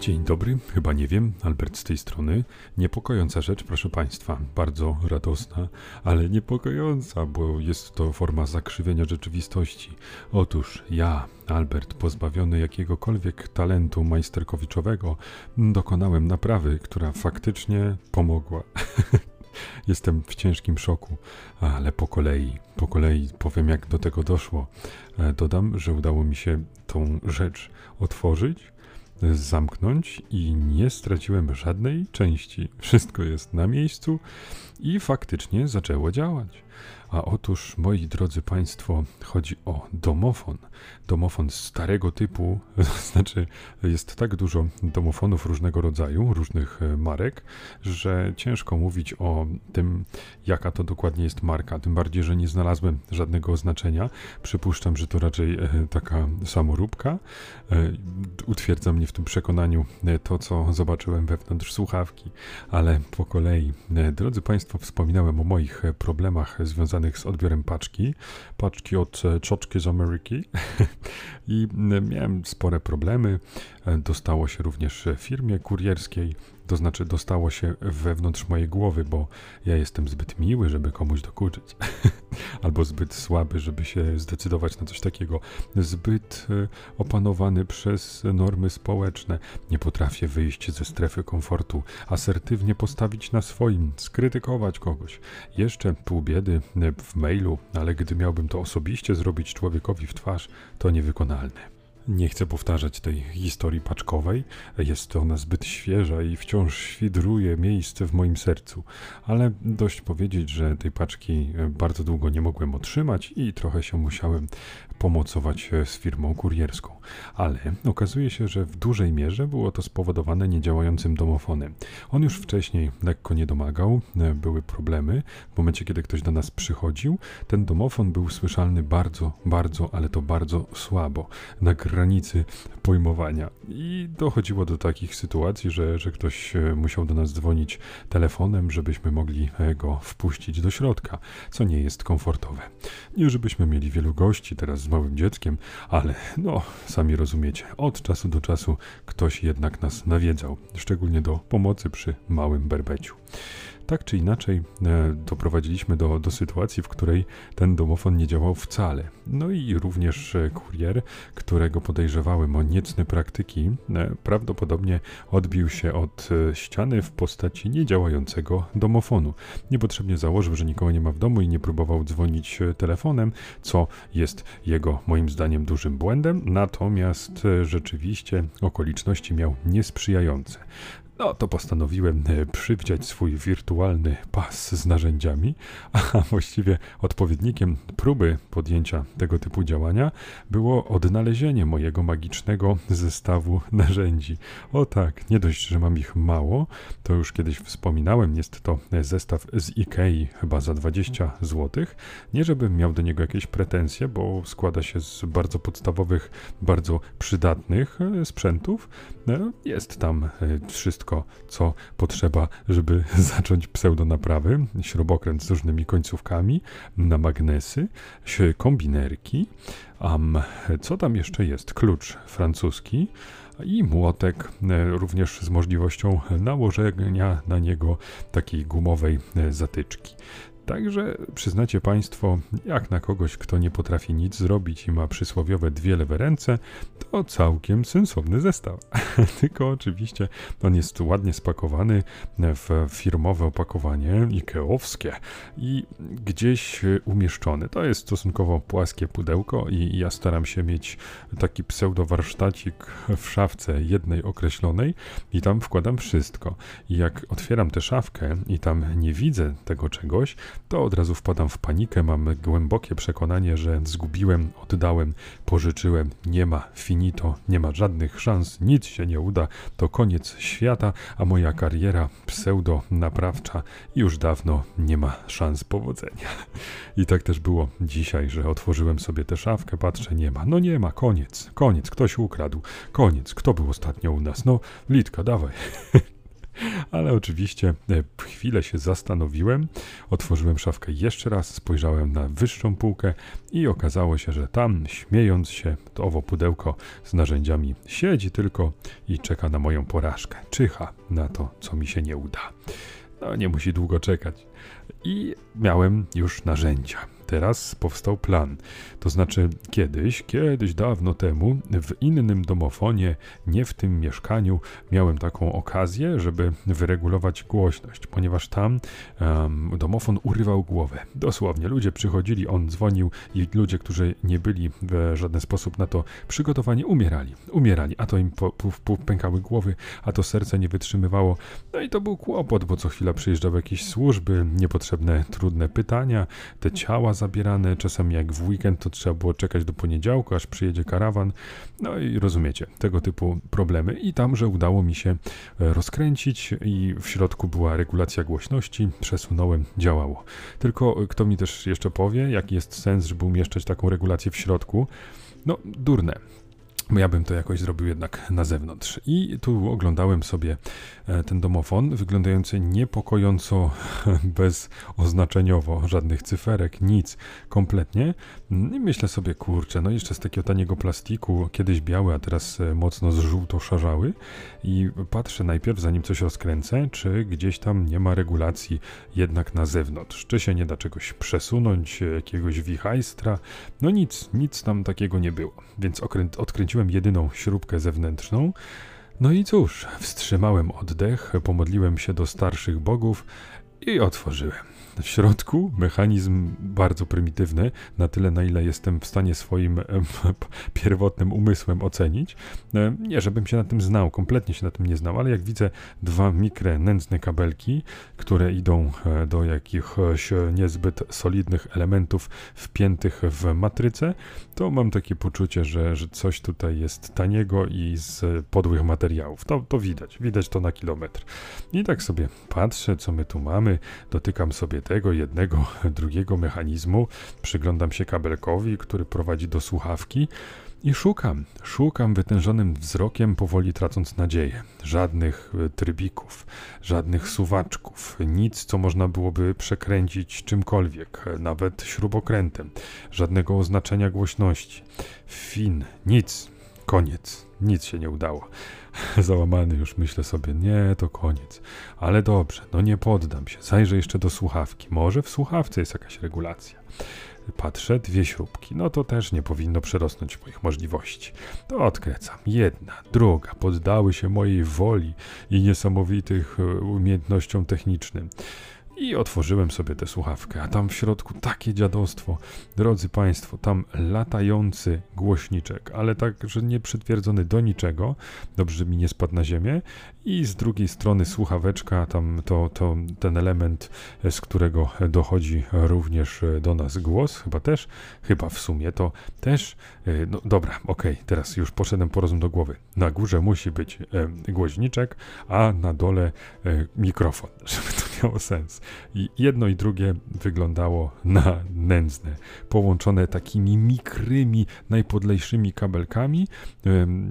Dzień dobry, chyba nie wiem, Albert z tej strony. Niepokojąca rzecz, proszę Państwa, bardzo radosna, ale niepokojąca, bo jest to forma zakrzywienia rzeczywistości. Otóż ja, Albert, pozbawiony jakiegokolwiek talentu majsterkowiczowego, dokonałem naprawy, która faktycznie pomogła. Jestem w ciężkim szoku, ale po kolei, po kolei powiem jak do tego doszło. E, Dodam, że udało mi się tą rzecz otworzyć, zamknąć i nie straciłem żadnej części. Wszystko jest na miejscu i faktycznie zaczęło działać. A otóż, moi drodzy Państwo, chodzi o domofon. Domofon starego typu, to znaczy jest tak dużo domofonów różnego rodzaju, różnych e, marek, że ciężko mówić o tym, jaka to dokładnie jest marka. Tym bardziej, że nie znalazłem żadnego oznaczenia. Przypuszczam, że to raczej e, taka samoróbka. E, utwierdza mnie w tym przekonaniu to, co zobaczyłem wewnątrz słuchawki, ale po kolei. Drodzy Państwo, wspominałem o moich problemach związanych z odbiorem paczki, paczki od e, Czoczki z Ameryki. I miałem spore problemy. E, dostało się również firmie kurierskiej, to znaczy dostało się wewnątrz mojej głowy, bo ja jestem zbyt miły, żeby komuś dokuczyć, albo zbyt słaby, żeby się zdecydować na coś takiego, zbyt e, opanowany przez normy społeczne. Nie potrafię wyjść ze strefy komfortu, asertywnie postawić na swoim, skrytykować kogoś. Jeszcze pół biedy w mailu, ale gdy miałbym to osobiście zrobić człowiekowi w twarz, to niewykonalne. Nie chcę powtarzać tej historii paczkowej, jest ona zbyt świeża i wciąż świdruje miejsce w moim sercu, ale dość powiedzieć, że tej paczki bardzo długo nie mogłem otrzymać i trochę się musiałem pomocować z firmą kurierską. Ale okazuje się, że w dużej mierze było to spowodowane niedziałającym domofonem. On już wcześniej lekko nie domagał, były problemy. W momencie, kiedy ktoś do nas przychodził, ten domofon był słyszalny bardzo, bardzo, ale to bardzo słabo. Na granicy pojmowania. I dochodziło do takich sytuacji, że, że ktoś e, musiał do nas dzwonić telefonem, żebyśmy mogli e, go wpuścić do środka, co nie jest komfortowe. Nie żebyśmy mieli wielu gości teraz małym dzieckiem, ale no, sami rozumiecie, od czasu do czasu ktoś jednak nas nawiedzał, szczególnie do pomocy przy małym berbeciu tak czy inaczej e, doprowadziliśmy do, do sytuacji, w której ten domofon nie działał wcale. No i również e, kurier, którego podejrzewałem o niecne praktyki, e, prawdopodobnie odbił się od ściany w postaci niedziałającego domofonu. Niepotrzebnie założył, że nikogo nie ma w domu i nie próbował dzwonić telefonem, co jest jego moim zdaniem dużym błędem, natomiast rzeczywiście okoliczności miał niesprzyjające. No to postanowiłem e, przywdziać swój wirtualny pas z narzędziami, a właściwie odpowiednikiem próby podjęcia tego typu działania było odnalezienie mojego magicznego zestawu narzędzi. O tak, nie dość, że mam ich mało, to już kiedyś wspominałem, jest to zestaw z Ikei chyba za 20 zł. Nie żebym miał do niego jakieś pretensje, bo składa się z bardzo podstawowych, bardzo przydatnych e, sprzętów. E, jest tam wszystko wszystko, co potrzeba, żeby zacząć pseudonaprawy, śrubokręt z różnymi końcówkami, na magnesy, kombinerki, um, co tam jeszcze jest? Klucz francuski i młotek, e, również z możliwością nałożenia na niego takiej gumowej e, zatyczki. Także przyznacie Państwo, jak na kogoś, kto nie potrafi nic zrobić i ma przysłowiowe dwie lewe ręce, to całkiem sensowny zestaw. Tylko oczywiście on jest ładnie spakowany w firmowe opakowanie ikeowskie i gdzieś umieszczony. To jest stosunkowo płaskie pudełko i ja staram się mieć taki pseudo warsztacik w szafce jednej określonej i tam wkładam wszystko. I jak otwieram tę szafkę i tam nie widzę tego czegoś, to od razu wpadam w panikę. Mam głębokie przekonanie, że zgubiłem, oddałem, pożyczyłem. Nie ma finito, nie ma żadnych szans, nic się nie uda. To koniec świata, a moja kariera pseudo-naprawcza już dawno nie ma szans powodzenia. I tak też było dzisiaj, że otworzyłem sobie tę szafkę, patrzę, nie ma. No nie ma, koniec, koniec, ktoś ukradł, koniec. Kto był ostatnio u nas? No, Litka, dawaj. Ale oczywiście e, chwilę się zastanowiłem, otworzyłem szafkę jeszcze raz, spojrzałem na wyższą półkę i okazało się, że tam, śmiejąc się, to owo pudełko z narzędziami siedzi tylko i czeka na moją porażkę. Czyha na to, co mi się nie uda. No, nie musi długo czekać. I miałem już narzędzia teraz powstał plan. To znaczy, kiedyś, kiedyś dawno temu, w innym domofonie, nie w tym mieszkaniu, miałem taką okazję, żeby wyregulować głośność, ponieważ tam um, domofon urywał głowę. Dosłownie, ludzie przychodzili, on dzwonił i ludzie, którzy nie byli w żaden sposób na to przygotowani, umierali. Umierali, a to im pękały głowy, a to serce nie wytrzymywało. No i to był kłopot, bo co chwila przyjeżdżały jakieś służby, niepotrzebne, trudne pytania, te ciała zabierane. Czasami jak w weekend to trzeba było czekać do poniedziałku, aż przyjedzie karawan. No i rozumiecie, tego typu problemy. I tam, że udało mi się e, rozkręcić i w środku była regulacja głośności, przesunąłem, działało. Tylko kto mi też jeszcze powie, jaki jest sens, żeby umieszczać taką regulację w środku? No, durne. Ja bym to jakoś zrobił jednak na zewnątrz. I tu oglądałem sobie e, ten domofon, wyglądający niepokojąco bezoznaczeniowo, żadnych cyferek, nic, kompletnie. I myślę sobie, kurczę, no jeszcze z takiego taniego plastiku, kiedyś biały, a teraz e, mocno zżółto-szarzały. I patrzę najpierw, zanim coś rozkręcę, czy gdzieś tam nie ma regulacji jednak na zewnątrz. Czy się nie da czegoś przesunąć, jakiegoś wichajstra. No nic, nic tam takiego nie było. Więc odkręciłem jedyną śrubkę zewnętrzną. No i cóż, wstrzymałem oddech, pomodliłem się do starszych bogów i otworzyłem. W środku mechanizm bardzo prymitywny, na tyle na ile jestem w stanie swoim pierwotnym umysłem ocenić. E, nie, żebym się na tym znał, kompletnie się na tym nie znał, ale jak widzę dwa mikre nędzne kabelki, które idą e, do jakichś niezbyt solidnych elementów wpiętych w matrycę, to mam takie poczucie, że, że coś tutaj jest taniego i z podłych materiałów. To, to widać, widać to na kilometr. I tak sobie patrzę, co my tu mamy, dotykam sobie tego jednego, drugiego mechanizmu, przyglądam się kabelkowi, który prowadzi do słuchawki. I szukam, szukam wytężonym wzrokiem, powoli tracąc nadzieję. Żadnych e, trybików, żadnych suwaczków, nic, co można byłoby przekręcić czymkolwiek, e, nawet śrubokrętem, żadnego oznaczenia głośności. Fin, nic, koniec, nic się nie udało. Załamany już myślę sobie, nie, to koniec. Ale dobrze, no nie poddam się. Zajrzę jeszcze do słuchawki. Może w słuchawce jest jakaś regulacja. Patrzę, dwie śrubki. No to też nie powinno przerosnąć moich możliwości. To odkręcam. Jedna, druga poddały się mojej woli i niesamowitych e, umiejętnościom technicznym. I otworzyłem sobie tę słuchawkę, a tam w środku takie dziadostwo. Drodzy Państwo, tam latający głośniczek, ale tak, że nie przytwierdzony do niczego. Dobrze, mi nie spadł na ziemię. I z drugiej strony słuchaweczka, tam to, to ten element, z którego dochodzi również do nas głos, chyba też, chyba w sumie to też. E, no dobra, okej, okay, teraz już poszedłem po rozum do głowy. Na górze musi być e, głośniczek, a na dole e, mikrofon, żeby to miało sens. I jedno i drugie wyglądało na nędzne, połączone takimi mikrymi, najpodlejszymi kabelkami.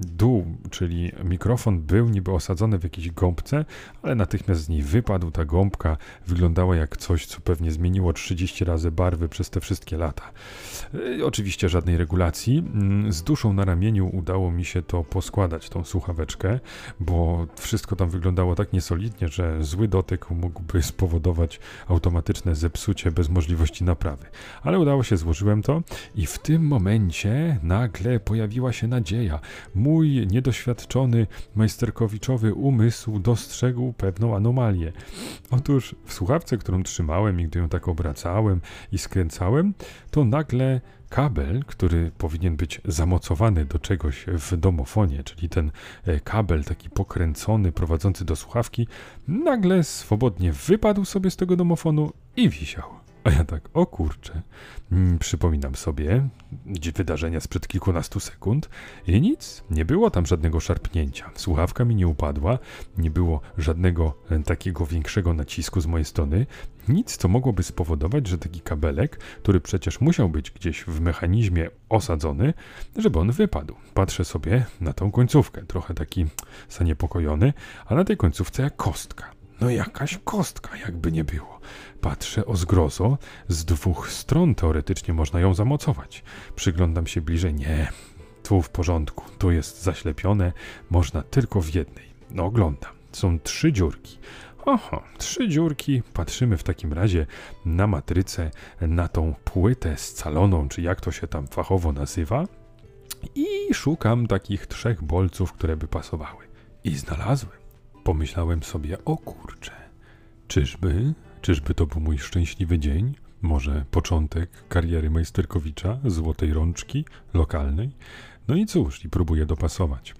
Dół, czyli mikrofon, był niby osadzony w jakiejś gąbce, ale natychmiast z niej wypadł. Ta gąbka wyglądała jak coś, co pewnie zmieniło 30 razy barwy przez te wszystkie lata. E, oczywiście żadnej regulacji. Mm, z duszą na ramieniu udało mi się to poskładać, tą słuchaweczkę, bo wszystko tam wyglądało tak niesolidnie, że zły dotyk mógłby spowodować automatyczne zepsucie bez możliwości naprawy. Ale udało się, złożyłem to i w tym momencie nagle pojawiła się nadzieja. Mój niedoświadczony majsterkowiczowy umysł dostrzegł pewną anomalię. Otóż w słuchawce, którą trzymałem i gdy ją tak obracałem i skręcałem, to nagle kabel, który powinien być zamocowany do czegoś w domofonie, czyli ten e, kabel taki pokręcony, prowadzący do słuchawki, nagle swobodnie wypadł sobie z tego domofonu i wisiał. A ja tak, o kurczę. Mm, przypominam sobie wydarzenia sprzed kilkunastu sekund i nic, nie było tam żadnego szarpnięcia. Słuchawka mi nie upadła, nie było żadnego e, takiego większego nacisku z mojej strony. Nic, co mogłoby spowodować, że taki kabelek, który przecież musiał być gdzieś w mechanizmie osadzony, żeby on wypadł. Patrzę sobie na tą końcówkę, trochę taki zaniepokojony, a na tej końcówce jak kostka. No jakaś kostka, jakby nie było. Patrzę o zgrozo, z dwóch stron teoretycznie można ją zamocować. Przyglądam się bliżej, nie, tu w porządku, tu jest zaślepione, można tylko w jednej. No oglądam, są trzy dziurki. Oho, trzy dziurki. Patrzymy w takim razie na matrycę, na tą płytę scaloną, czy jak to się tam fachowo nazywa. I szukam takich trzech bolców, które by pasowały. I znalazłem. Pomyślałem sobie, o kurcze, czyżby, czyżby to był mój szczęśliwy dzień? Może początek kariery majsterkowicza, złotej rączki, lokalnej? No i cóż, i próbuję dopasować.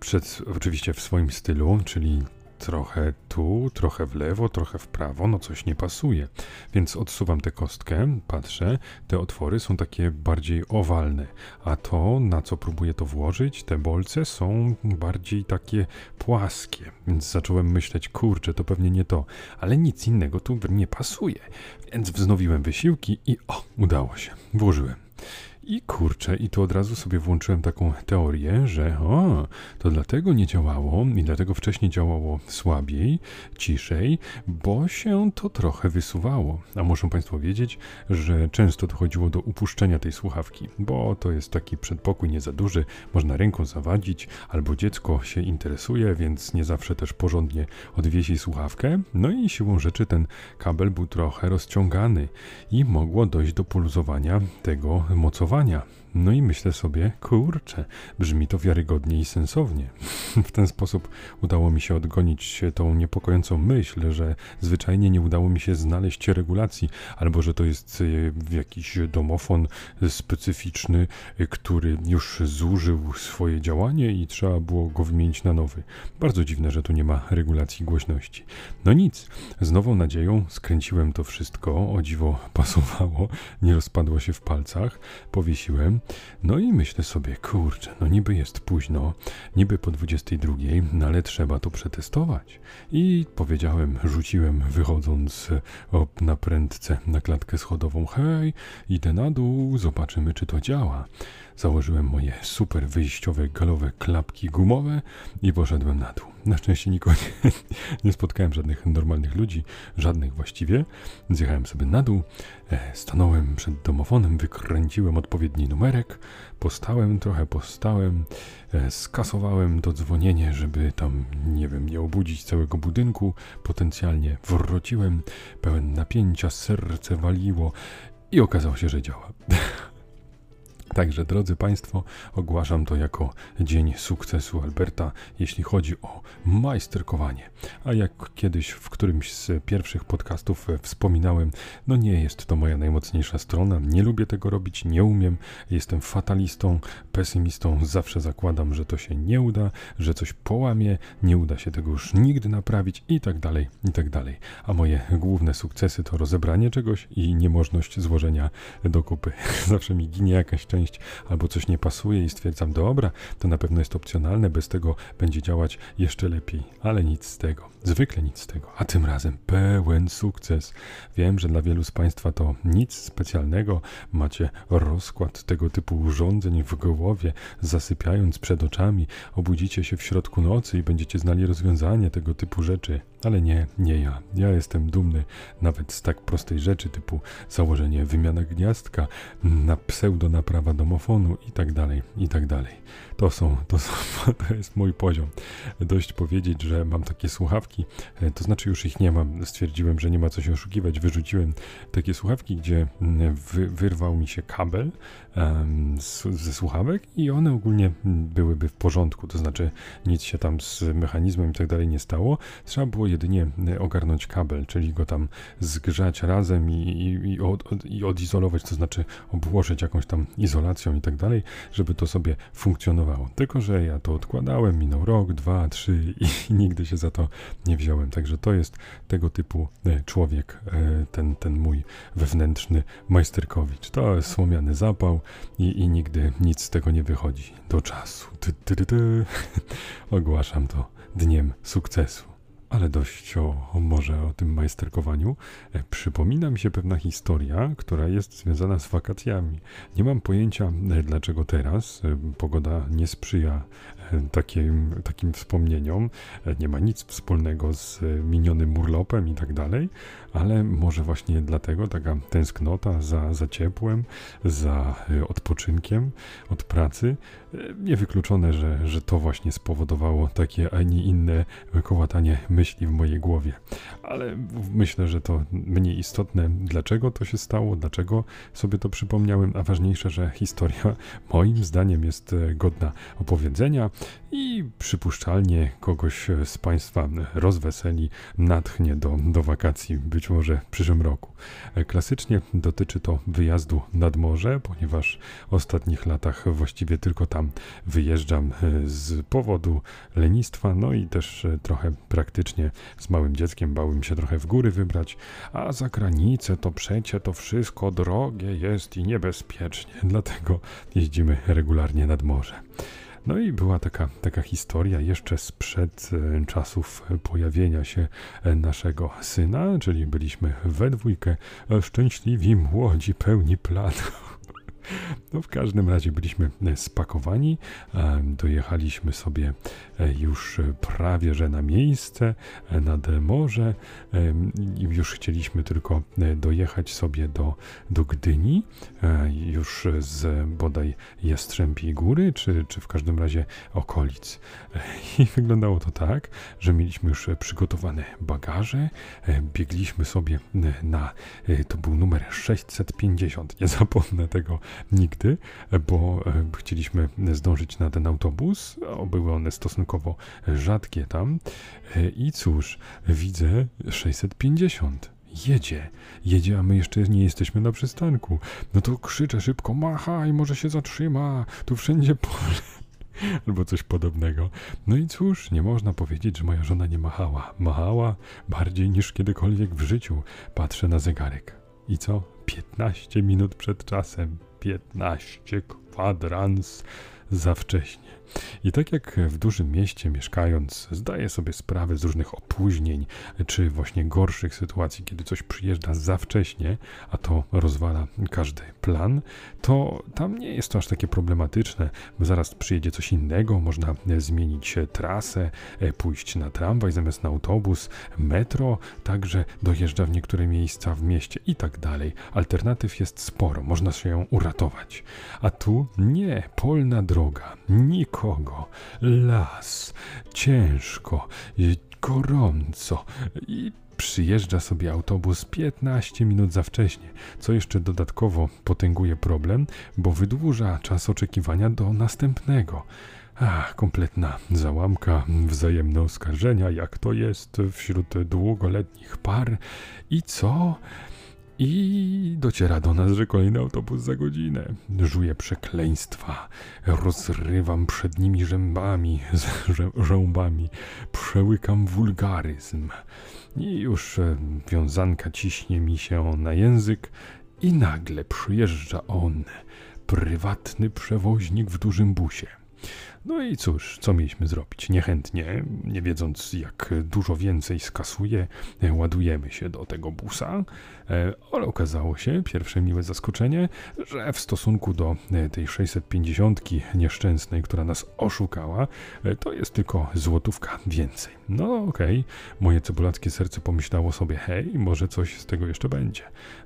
Przed, oczywiście w swoim stylu, czyli trochę tu, trochę w lewo, trochę w prawo, no coś nie pasuje. Więc odsuwam tę kostkę, patrzę, te otwory są takie bardziej owalne, a to, na co próbuję to włożyć, te bolce są bardziej takie płaskie. Więc zacząłem myśleć, kurczę, to pewnie nie to, ale nic innego tu nie pasuje. Więc wznowiłem wysiłki i o, udało się, włożyłem. I kurczę, i tu od razu sobie włączyłem taką teorię, że o, to dlatego nie działało i dlatego wcześniej działało słabiej, ciszej, bo się to trochę wysuwało. A muszą Państwo wiedzieć, że często dochodziło do upuszczenia tej słuchawki, bo to jest taki przedpokój nie za duży, można ręką zawadzić, albo dziecko się interesuje, więc nie zawsze też porządnie odwiesi słuchawkę. No i siłą rzeczy ten kabel był trochę rozciągany i mogło dojść do poluzowania tego mocowania zachowania no i myślę sobie, kurczę, brzmi to wiarygodnie i sensownie. w ten sposób udało mi się odgonić tą niepokojącą myśl, że zwyczajnie nie udało mi się znaleźć regulacji, albo że to jest e, jakiś domofon specyficzny, e, który już zużył swoje działanie i trzeba było go wymienić na nowy. Bardzo dziwne, że tu nie ma regulacji głośności. No nic, z nową nadzieją skręciłem to wszystko, o dziwo pasowało, nie rozpadło się w palcach, powiesiłem. No i myślę sobie, kurczę, no niby jest późno, niby po 22, no ale trzeba to przetestować. I powiedziałem, rzuciłem wychodząc na prędce na klatkę schodową, hej, idę na dół, zobaczymy czy to działa. Założyłem moje super wyjściowe galowe klapki gumowe i poszedłem na dół. Na szczęście nikogo nie, nie spotkałem żadnych normalnych ludzi, żadnych właściwie. Zjechałem sobie na dół, e, stanąłem przed domofonem, wykręciłem odpowiedni numerek, postałem trochę, postałem, e, skasowałem to dzwonienie, żeby tam, nie wiem, nie obudzić całego budynku. Potencjalnie wróciłem, pełen napięcia, serce waliło i okazało się, że działa. Także, drodzy Państwo, ogłaszam to jako dzień sukcesu Alberta, jeśli chodzi o majsterkowanie. A jak kiedyś w którymś z pierwszych podcastów wspominałem, no nie jest to moja najmocniejsza strona, nie lubię tego robić, nie umiem, jestem fatalistą, pesymistą, zawsze zakładam, że to się nie uda, że coś połamie, nie uda się tego już nigdy naprawić i tak dalej, i tak dalej. A moje główne sukcesy to rozebranie czegoś i niemożność złożenia do kupy. Zawsze mi ginie jakaś część część albo coś nie pasuje i stwierdzam, dobra, to na pewno jest opcjonalne, bez tego będzie działać jeszcze lepiej, ale nic z tego, zwykle nic z tego, a tym razem pełen sukces. Wiem, że dla wielu z Państwa to nic specjalnego, macie rozkład tego typu urządzeń w głowie, zasypiając przed oczami, obudzicie się w środku nocy i będziecie znali rozwiązanie tego typu rzeczy. Ale nie, nie ja. Ja jestem dumny nawet z tak prostej rzeczy typu założenie wymiana gniazdka, na pseudo naprawa domofonu i tak dalej, i tak dalej. To są, to są, to jest mój poziom. Dość powiedzieć, że mam takie słuchawki, e, to znaczy już ich nie mam. Stwierdziłem, że nie ma co się oszukiwać. Wyrzuciłem takie słuchawki, gdzie mm, wy, wyrwał mi się kabel um, z, ze słuchawek i one ogólnie byłyby w porządku, to znaczy nic się tam z mechanizmem i tak dalej nie stało. Trzeba było jedynie ogarnąć kabel, czyli go tam zgrzać razem i, i, i, od, i odizolować, to znaczy obłożyć jakąś tam izolacją i tak dalej, żeby to sobie funkcjonowało. Tylko, że ja to odkładałem, minął rok, dwa, trzy i nigdy się za to nie wziąłem. Także to jest tego typu człowiek, ten, ten mój wewnętrzny majsterkowicz. To jest słomiany zapał i, i nigdy nic z tego nie wychodzi do czasu. Ty, ty, ty, Ogłaszam to dniem sukcesu. Ale dość o, o, może o tym majsterkowaniu. E, przypomina mi się pewna historia, która jest związana z wakacjami. Nie mam pojęcia, e, dlaczego teraz. E, pogoda nie sprzyja takim, takim wspomnieniom. Nie ma nic wspólnego z minionym urlopem i tak dalej, ale może właśnie dlatego taka tęsknota za, za ciepłem, za odpoczynkiem od pracy. Niewykluczone, że, że to właśnie spowodowało takie, a nie inne kołatanie myśli w mojej głowie. Ale myślę, że to mniej istotne, dlaczego to się stało, dlaczego sobie to przypomniałem, a ważniejsze, że historia moim zdaniem jest godna opowiedzenia i przypuszczalnie kogoś z Państwa rozweseli, natchnie do, do wakacji, być może w przyszłym roku. Klasycznie dotyczy to wyjazdu nad morze, ponieważ w ostatnich latach właściwie tylko tam wyjeżdżam z powodu lenistwa, no i też trochę praktycznie z małym dzieckiem bałem się trochę w góry wybrać, a za granicę to przecie to wszystko drogie jest i niebezpiecznie, dlatego jeździmy regularnie nad morze. No i była taka, taka historia jeszcze sprzed e, czasów pojawienia się e, naszego syna, czyli byliśmy we dwójkę e, szczęśliwi, młodzi, pełni planów. No w każdym razie byliśmy e, spakowani, dojechaliśmy sobie e, już prawie że na miejsce, e, nad morze i już chcieliśmy tylko dojechać sobie do, do Gdyni, już z bodaj Jastrzębiej Góry, czy, czy w każdym razie okolic. I wyglądało to tak, że mieliśmy już przygotowane bagaże, biegliśmy sobie na, to był numer 650, nie zapomnę tego nigdy, bo e, chcieliśmy zdążyć na ten autobus. Były one stosunkowo rzadkie tam. E, I cóż, widzę 650 jedzie, jedzie, a my jeszcze nie jesteśmy na przystanku. No to krzyczę szybko, machaj, może się zatrzyma, tu wszędzie pole. Albo coś podobnego. No i cóż, nie można powiedzieć, że moja żona nie machała. Machała bardziej niż kiedykolwiek w życiu. Patrzę na zegarek. I co? 15 minut przed czasem. 15 kwadrans za wcześnie. I tak jak w dużym mieście mieszkając, zdaję sobie sprawę z różnych opóźnień, czy właśnie gorszych sytuacji, kiedy coś przyjeżdża za wcześnie, a to rozwala każdy plan, to tam nie jest to aż takie problematyczne, bo zaraz przyjedzie coś innego, można zmienić trasę, pójść na tramwaj zamiast na autobus, metro także dojeżdża w niektóre miejsca w mieście i tak dalej. Alternatyw jest sporo, można się uratować. A tu nie, polna droga, nikogo nikogo. Las, ciężko, gorąco i przyjeżdża sobie autobus 15 minut za wcześnie, co jeszcze dodatkowo potęguje problem, bo wydłuża czas oczekiwania do następnego. Ach, kompletna załamka, wzajemne oskarżenia, jak to jest wśród długoletnich par. I co? I dociera do nas, że kolejny autobus za godzinę. Żuję przekleństwa, rozrywam przed nimi rzębami, rzębami, przełykam wulgaryzm. I już e, wiązanka ciśnie mi się na język i nagle przyjeżdża on, prywatny przewoźnik w dużym busie. No i cóż, co mieliśmy zrobić? Niechętnie, nie wiedząc jak dużo więcej skasuje, ładujemy się do tego busa, e, ale okazało się, pierwsze miłe zaskoczenie, że w stosunku do e, tej 650 nieszczęsnej, która nas oszukała, e, to jest tylko złotówka więcej. No okej, okay. moje cebulackie serce pomyślało sobie, hej, może coś z tego jeszcze będzie.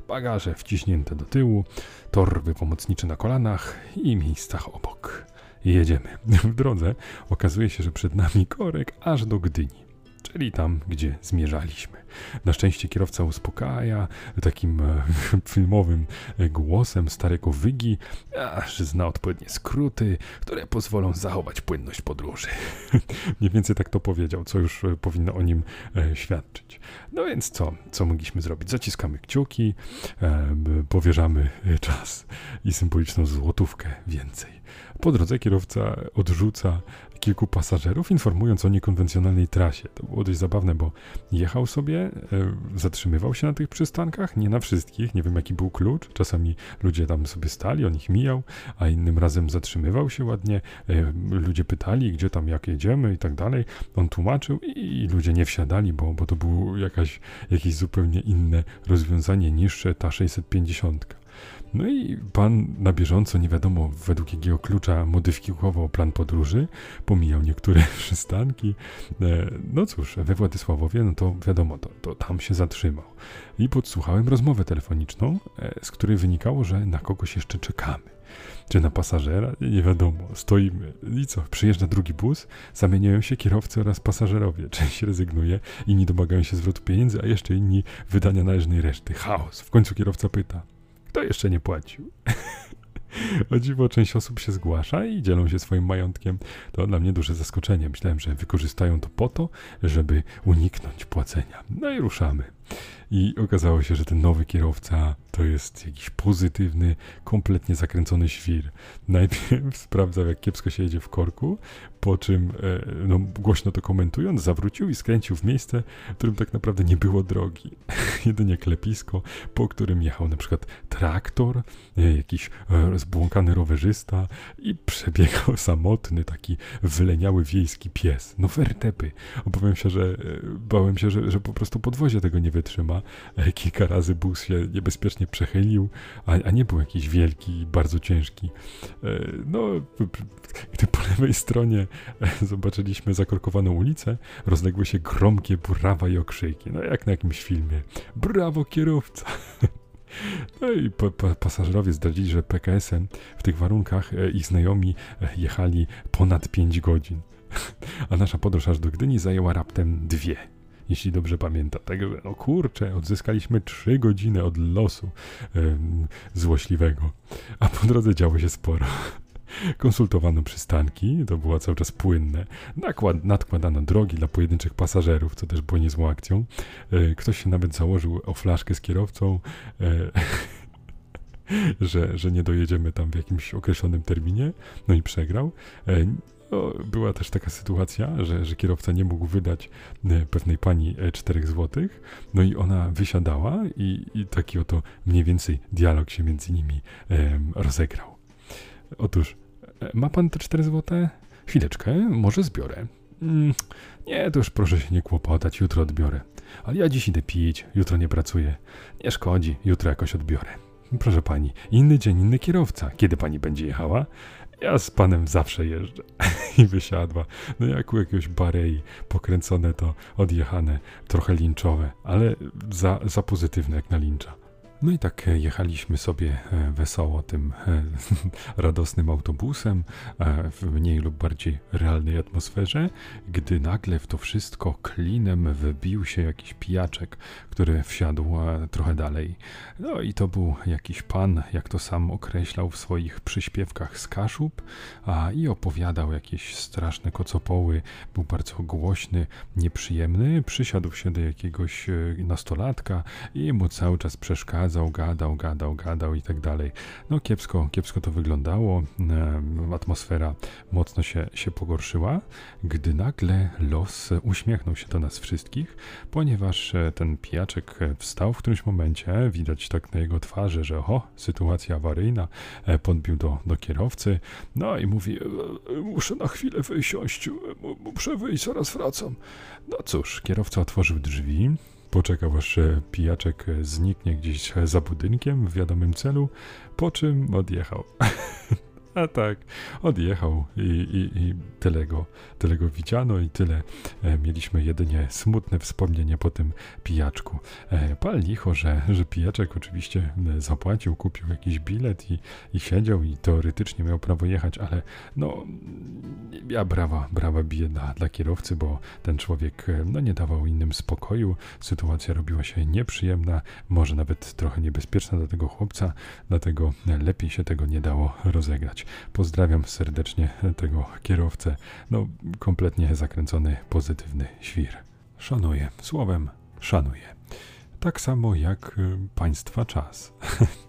Bagaże wciśnięte do tyłu, torby pomocnicze na kolanach i miejscach obok jedziemy. W drodze okazuje się, że przed nami korek aż do Gdyni. czyli tam, gdzie zmierzaliśmy. Na szczęście kierowca uspokaja takim e, filmowym e, głosem starego wygi, aż zna odpowiednie skróty, które pozwolą zachować płynność podróży. Mniej więcej tak to powiedział, co już e, powinno o nim świadczyć. No więc co? Co mogliśmy zrobić? Zaciskamy kciuki, powierzamy czas i symboliczną złotówkę więcej. Po drodze kierowca odrzuca kilku pasażerów, informując o niekonwencjonalnej trasie. To było dość zabawne, bo jechał sobie, e, zatrzymywał się na tych przystankach, nie na wszystkich, nie wiem jaki był klucz. Czasami ludzie tam sobie stali, on ich mijał, a innym razem zatrzymywał się ładnie. E, ludzie pytali, gdzie tam, jak jedziemy i tak dalej. On tłumaczył i, ludzie nie wsiadali, bo, bo to było jakaś, jakieś zupełnie inne rozwiązanie niż ta 650. No i pan na bieżąco, nie wiadomo według jakiego klucza, modyfikował plan podróży, pomijał niektóre przystanki. E, no cóż, we Władysławowie, no to wiadomo, to, to tam się zatrzymał. I podsłuchałem rozmowę telefoniczną, e, z której wynikało, że na kogoś jeszcze czekamy. Czy na pasażera? Nie wiadomo. Stoimy. I co? Przyjeżdża drugi bus, zamieniają się kierowcy oraz pasażerowie. Część rezygnuje, inni domagają się zwrotu pieniędzy, a jeszcze inni wydania należnej reszty. Chaos. W końcu kierowca pyta, kto jeszcze nie płacił? O dziwo, część osób się zgłasza i dzielą się swoim majątkiem. To dla mnie duże zaskoczenie. Myślałem, że wykorzystają to po to, żeby uniknąć płacenia. No i ruszamy. I okazało się, że ten nowy kierowca to jest jakiś pozytywny, kompletnie zakręcony świr. Najpierw sprawdzał, jak kiepsko się jedzie w korku, po czym, e, no, głośno to komentując, zawrócił i skręcił w miejsce, w którym tak naprawdę nie było drogi. Jedynie klepisko, po którym jechał na przykład traktor, e, jakiś e, zbłąkany rowerzysta i przebiegał samotny, taki wyleniały wiejski pies. No wertepy. Obawiam się, że bałem się, że, że po prostu podwozie tego nie wytrzyma. Kilka razy bus się niebezpiecznie przechylił, a, a nie był jakiś wielki, bardzo ciężki. No, gdy po lewej stronie zobaczyliśmy zakorkowaną ulicę, rozległy się gromkie brawa i okrzyki. No jak na jakimś filmie. Brawo kierowca! No i pa, pa, pasażerowie zdradzili, że PKS-em w tych warunkach e, ich znajomi e, jechali ponad 5 godzin. A nasza podróż aż do Gdyni zajęła raptem dwie jeśli dobrze pamiętam. Także, no kurczę, odzyskaliśmy 3 godziny od losu złośliwego, a po drodze działo się sporo. Konsultowano przystanki, to było cały czas płynne. Nakład, nadkładano drogi dla pojedynczych pasażerów, co też było niezłą akcją. E, ktoś się nawet założył o flaszkę z kierowcą. E, że, że nie dojedziemy tam w jakimś określonym terminie, no i przegrał. E, no, była też taka sytuacja, że, że kierowca nie mógł wydać pewnej pani 4 zł, no i ona wysiadała i, i taki oto mniej więcej dialog się między nimi rozegrał. Otóż, e, ma pan te 4 złote? Chwileczkę, może zbiorę. Mm, nie, to już proszę się nie kłopotać, jutro odbiorę. Ale ja dziś idę pić, jutro nie pracuję. Nie szkodzi, jutro jakoś odbiorę. Proszę pani, inny dzień, inny kierowca. Kiedy pani będzie jechała? Ja z panem zawsze jeżdżę. I wysiadła. No jak u jakiegoś barei, pokręcone to, odjechane, trochę linczowe, ale za, za pozytywne jak na lincza. No i tak e, jechaliśmy sobie e, wesoło tym e, radosnym autobusem w mniej lub bardziej realnej atmosferze, gdy nagle w to wszystko klinem wybił się jakiś pijaczek, który wsiadł trochę dalej. No i to był jakiś pan, jak to sam określał w swoich przyśpiewkach z Kaszub, a i opowiadał jakieś straszne kocopoły, był bardzo głośny, nieprzyjemny, przysiadł się do jakiegoś nastolatka i mu cały czas przeszkadzał przeszkadzał, gadał, gadał, gadał i tak dalej. No kiepsko, kiepsko to wyglądało, atmosfera mocno się, się pogorszyła, gdy nagle los uśmiechnął się do nas wszystkich, ponieważ e, ten pijaczek e, wstał w którymś momencie, widać tak na jego twarzy, że o, sytuacja awaryjna, e, podbił do, do kierowcy, no i mówi, muszę na chwilę wysiąść, muszę wyjść, zaraz wracam. No cóż, kierowca otworzył drzwi, Poczekał aż e, pijaczek e, zniknie gdzieś za budynkiem w wiadomym celu, po czym odjechał. A tak, odjechał i, i, i tyle, go, tyle go widziano i tyle. E, mieliśmy jedynie smutne wspomnienie po tym pijaczku. E, pal licho, że, że pijaczek oczywiście e, zapłacił, kupił jakiś bilet i, i siedział i teoretycznie miał prawo jechać, ale no ja brawa, brawa biję dla, dla kierowcy, bo ten człowiek e, no nie dawał innym spokoju. Sytuacja robiła się nieprzyjemna, może nawet trochę niebezpieczna dla tego chłopca, dlatego lepiej się tego nie dało rozegrać. Pozdrawiam serdecznie tego kierowcę. No, kompletnie zakręcony, pozytywny świr. Szanuję, słowem szanuję. Tak samo jak y, państwa czas.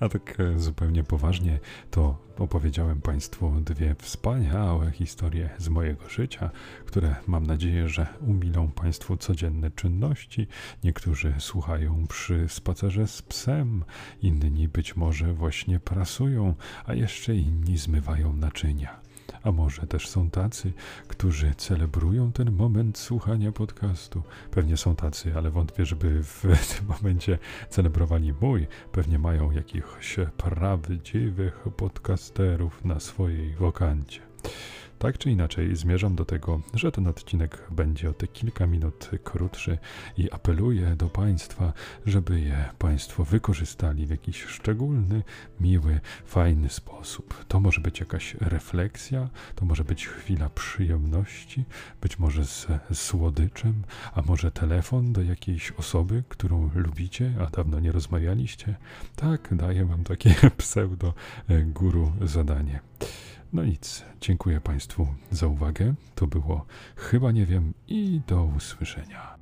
A tak e, zupełnie poważnie, to opowiedziałem Państwu dwie wspaniałe historie z mojego życia, które mam nadzieję, że umilą Państwu codzienne czynności. Niektórzy słuchają przy spacerze z psem, inni być może właśnie prasują, a jeszcze inni zmywają naczynia. A może też są tacy, którzy celebrują ten moment słuchania podcastu. Pewnie są tacy, ale wątpię, żeby w tym momencie celebrowali mój. Pewnie mają jakichś prawdziwych podcasterów na swojej wokancie. Tak czy inaczej, zmierzam do tego, że ten odcinek będzie o te kilka minut krótszy i apeluję do Państwa, żeby je Państwo wykorzystali w jakiś szczególny, miły, fajny sposób. To może być jakaś refleksja, to może być chwila przyjemności, być może z, słodyczem, a może telefon do jakiejś osoby, którą lubicie, a dawno nie rozmawialiście. Tak, daję Wam takie pseudo e, zadanie. No nic, dziękuję Państwu za uwagę. To było chyba nie wiem i do usłyszenia.